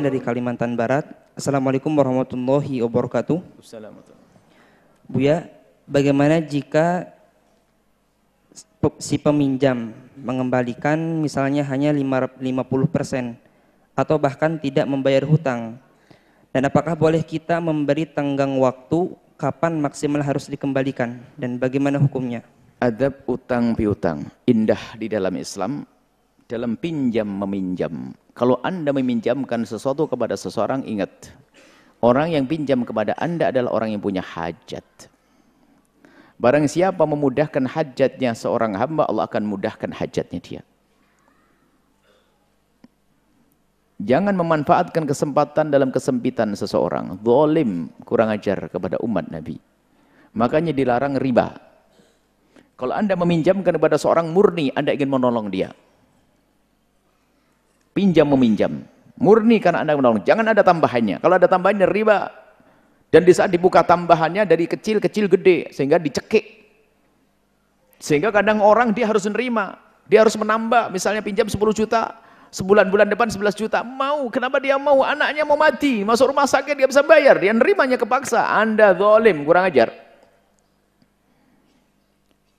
Dari Kalimantan Barat. Assalamualaikum warahmatullahi wabarakatuh. Buya, bagaimana jika si peminjam mengembalikan misalnya hanya lima- 50% atau bahkan tidak membayar hutang? Dan apakah boleh kita memberi tenggang waktu kapan maksimal harus dikembalikan dan bagaimana hukumnya? Adab utang piutang indah di dalam Islam dalam pinjam meminjam. Kalau Anda meminjamkan sesuatu kepada seseorang ingat orang yang pinjam kepada Anda adalah orang yang punya hajat. Barang siapa memudahkan hajatnya seorang hamba Allah akan mudahkan hajatnya dia. Jangan memanfaatkan kesempatan dalam kesempitan seseorang. Zalim, kurang ajar kepada umat Nabi. Makanya dilarang riba. Kalau Anda meminjamkan kepada seorang murni, Anda ingin menolong dia. Pinjam meminjam. Murni karena Anda menolong. Jangan ada tambahannya. Kalau ada tambahannya riba. Dan di saat dibuka tambahannya dari kecil-kecil gede. Sehingga dicekik. Sehingga kadang orang dia harus menerima. Dia harus menambah. Misalnya pinjam 10 juta. Sebulan bulan depan 11 juta. Mau. Kenapa dia mau? Anaknya mau mati. Masuk rumah sakit dia bisa bayar. Dia nerimanya kepaksa. Anda zalim, kurang ajar.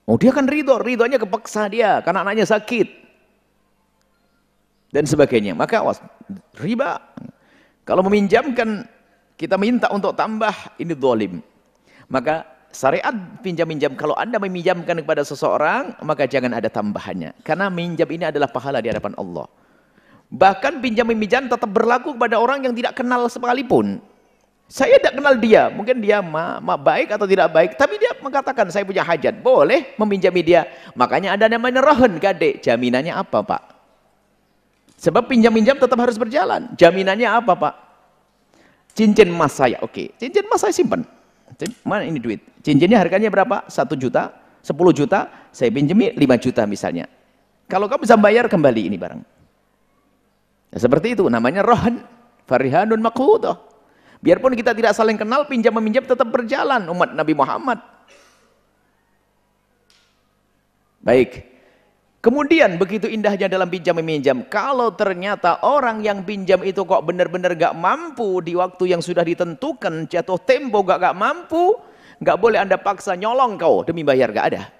Oh dia kan ridho, ridhonya kepaksa dia karena anaknya sakit. Dan sebagainya. Maka awas, riba. Kalau meminjamkan, kita minta untuk tambah, ini dolim. Maka syariat pinjam-minjam, kalau anda meminjamkan kepada seseorang, maka jangan ada tambahannya. Karena minjam ini adalah pahala di hadapan Allah. Bahkan pinjam-meminjam tetap berlaku kepada orang yang tidak kenal sekalipun. Saya tidak kenal dia, mungkin dia ma, ma baik atau tidak baik, tapi dia mengatakan saya punya hajat, boleh meminjami dia. Makanya ada namanya rohan gade. Jaminannya apa pak? Sebab pinjam-minjam tetap harus berjalan. Jaminannya apa pak? Cincin emas saya, oke. Cincin emas saya simpan. Mana ini duit? Cincinnya harganya berapa? Satu juta, sepuluh juta, saya pinjami lima juta misalnya. Kalau kamu bisa bayar kembali ini barang. Nah, seperti itu, namanya rohan. Farihanun makudah. Biarpun kita tidak saling kenal, pinjam meminjam tetap berjalan umat Nabi Muhammad. Baik. Kemudian begitu indahnya dalam pinjam meminjam, kalau ternyata orang yang pinjam itu kok benar-benar gak mampu di waktu yang sudah ditentukan, jatuh tempo gak gak mampu, gak boleh anda paksa nyolong kau demi bayar, gak ada.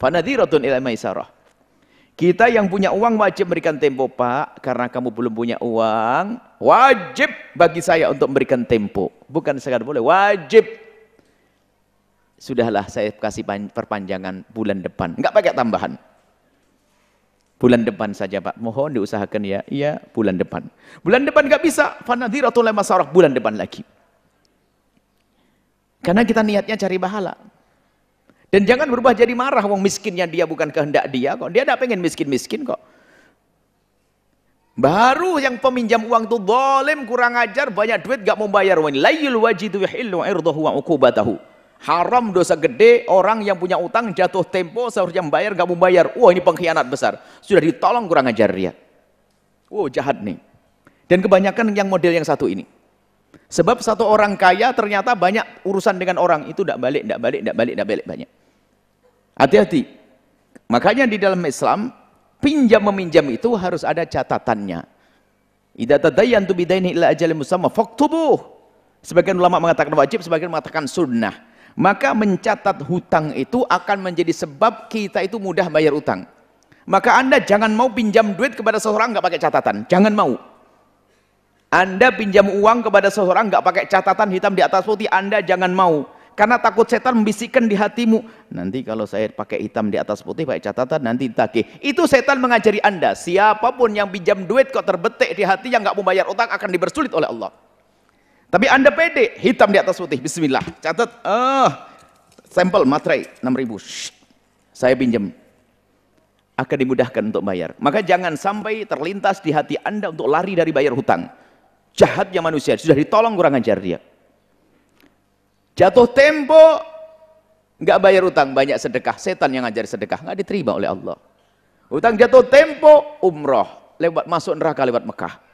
Fanadhiratun ila maisarah. Kita yang punya uang wajib memberikan tempo, Pak. Karena kamu belum punya uang, wajib bagi saya untuk memberikan tempo. Bukan sekadar boleh, wajib. Sudahlah saya kasih perpanjangan bulan depan. Enggak pakai tambahan. Bulan depan saja Pak. Mohon diusahakan ya. Iya, bulan depan. Bulan depan enggak bisa. Fanadhiratul masarah bulan depan lagi. Karena kita niatnya cari pahala. Dan jangan berubah jadi marah, wong miskinnya dia bukan kehendak dia kok. Dia tidak pengen miskin-miskin kok. Baru yang peminjam uang itu zalim, kurang ajar, banyak duit gak mau bayar. Layul wajidu yahillu irdahu wa. Haram dosa gede, orang yang punya utang jatuh tempo seharusnya membayar gak bayar. Wah ini pengkhianat besar. Sudah ditolong kurang ajar dia. Wow jahat nih. Dan kebanyakan yang model yang satu ini. Sebab satu orang kaya ternyata banyak urusan dengan orang. Itu tidak balik, tidak balik, tidak balik, tidak balik banyak. Hati-hati. Makanya di dalam Islam, pinjam meminjam itu harus ada catatannya. Idza tadayyantu bidaini ila ajalin musamma faktubuh. Sebagian ulama mengatakan wajib, sebagian mengatakan sunnah. Maka mencatat hutang itu akan menjadi sebab kita itu mudah bayar utang. Maka Anda jangan mau pinjam duit kepada seseorang nggak pakai catatan. Jangan mau. Anda pinjam uang kepada seseorang nggak pakai catatan hitam di atas putih, Anda jangan mau. Karena takut setan membisikkan di hatimu. Nanti kalau saya pakai hitam di atas putih, pakai catatan, nanti ditagih. Itu setan mengajari Anda. Siapa pun yang pinjam duit kok terbetik di hati yang nggak mau bayar utang akan dibersulit oleh Allah. Tapi Anda pede, hitam di atas putih. Bismillah. Catat. Oh, sampel materai 6000. Shh, saya pinjam. Akan dimudahkan untuk bayar. Maka jangan sampai terlintas di hati Anda untuk lari dari bayar hutang. Jahatnya manusia. Sudah ditolong kurang ajar dia. Jatuh tempo, nggak bayar utang, banyak sedekah. Setan yang ngajar sedekah, nggak diterima oleh Allah. Utang jatuh tempo, umroh. Lewat masuk neraka lewat Mekah.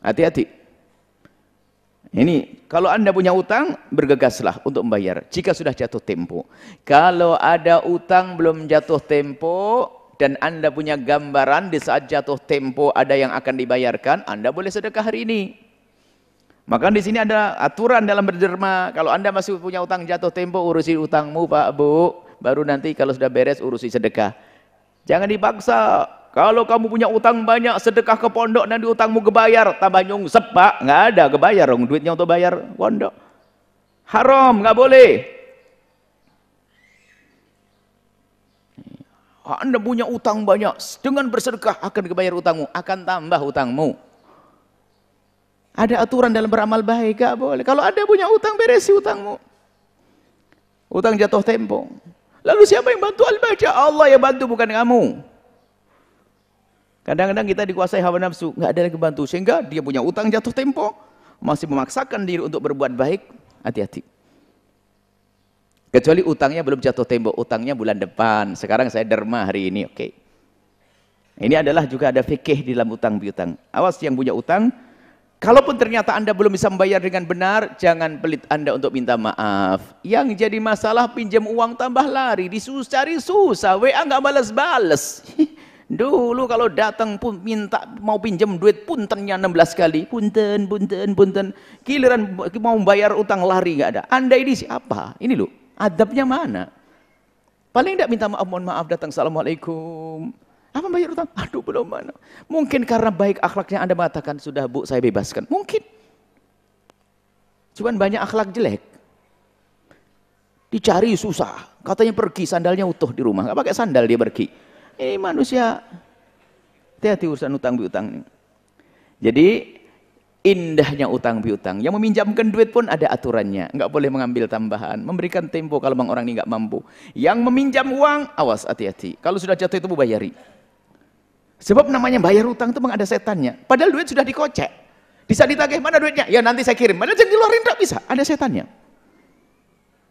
Hati-hati. Ini, kalau anda punya utang, bergegaslah untuk membayar. Jika sudah jatuh tempo. Kalau ada utang belum jatuh tempo, dan Anda punya gambaran di saat jatuh tempo ada yang akan dibayarkan, Anda boleh sedekah hari ini. Maka di sini ada aturan dalam berderma. Kalau Anda masih punya utang jatuh tempo, urusi utangmu Pak Bu. Baru nanti kalau sudah beres urusi sedekah. Jangan dipaksa. Kalau kamu punya utang banyak, sedekah ke pondok nanti utangmu kebayar, tambah nyungsep Pak. Nggak ada kebayar dong duitnya untuk bayar pondok. Haram, nggak boleh. Anda punya utang banyak, dengan bersedekah akan kebayar utangmu, akan tambah utangmu. Ada aturan dalam beramal baik, gak boleh. Kalau ada punya utang, beresi utangmu. Utang jatuh tempo. Lalu siapa yang bantu al-baca? Allah yang bantu, bukan kamu. Kadang-kadang kita dikuasai hawa nafsu, nggak ada yang bantu. Sehingga dia punya utang jatuh tempo, masih memaksakan diri untuk berbuat baik, hati-hati. Kecuali utangnya belum jatuh tembok, utangnya bulan depan. Sekarang saya derma hari ini, oke. Okay. Ini adalah juga ada fikih di dalam utang piutang. Awas yang punya utang, kalaupun ternyata Anda belum bisa membayar dengan benar, jangan pelit Anda untuk minta maaf. Yang jadi masalah pinjam uang tambah lari, disusah cari susah, WA nggak balas-balas. Dulu kalau datang pun minta mau pinjam duit puntennya 16 kali. Punten, punten, punten. Giliran mau bayar utang lari nggak ada. Anda ini siapa? Ini loh. Adabnya mana? Paling tidak minta maaf, mohon maaf datang, Assalamualaikum. Apa bayar utang? Aduh belum mana. Mungkin karena baik akhlaknya Anda mengatakan, sudah bu saya bebaskan. Mungkin. Cuman banyak akhlak jelek. Dicari susah. Katanya pergi, sandalnya utuh di rumah. Gak pakai sandal dia pergi. Ini manusia. Hati-hati urusan utang piutang. Jadi indahnya utang piutang. Yang meminjamkan duit pun ada aturannya. Enggak boleh mengambil tambahan. Memberikan tempo kalau memang orang ini enggak mampu. Yang meminjam uang, awas hati-hati. Kalau sudah jatuh itu bayari. Sebab namanya bayar utang itu memang ada setannya. Padahal duit sudah dikocek. Bisa ditagih, mana duitnya? Ya nanti saya kirim. Padahal jangan diluarin, enggak bisa. Ada setannya.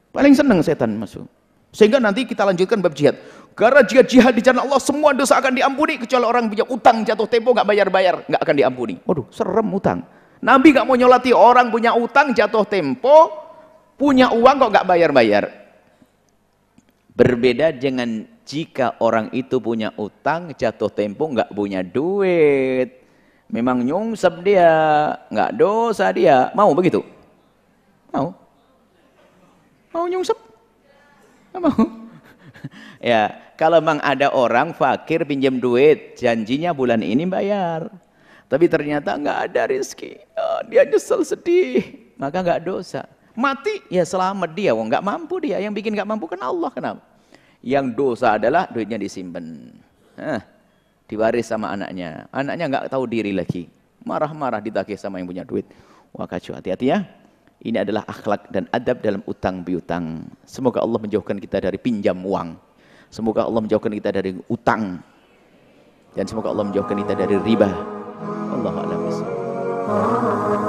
Paling senang setan masuk. Sehingga nanti kita lanjutkan bab jihad. Karena jihad jihad di jalan Allah semua dosa akan diampuni kecuali orang punya utang jatuh tempo nggak bayar-bayar nggak akan diampuni. Waduh, serem utang. Nabi gak mau nyolati orang punya utang jatuh tempo, punya uang kok gak bayar-bayar. Berbeda dengan jika orang itu punya utang jatuh tempo gak punya duit. Memang nyungsep dia, gak dosa dia. Mau begitu? Mau? Mau nyungsep? Mau? ya, kalau memang ada orang fakir pinjam duit, janjinya bulan ini bayar. Tapi ternyata nggak ada rezeki. Oh, dia nyesel sedih. Maka nggak dosa. Mati ya selamat dia. Wong nggak mampu dia. Yang bikin nggak mampu kan Allah kenapa? Yang dosa adalah duitnya disimpan. Hah, diwaris sama anaknya. Anaknya nggak tahu diri lagi. Marah-marah ditagih sama yang punya duit. Wah kacau hati-hati ya. Ini adalah akhlak dan adab dalam utang piutang. Semoga Allah menjauhkan kita dari pinjam uang. Semoga Allah menjauhkan kita dari utang. Dan semoga Allah menjauhkan kita dari riba. Allah alam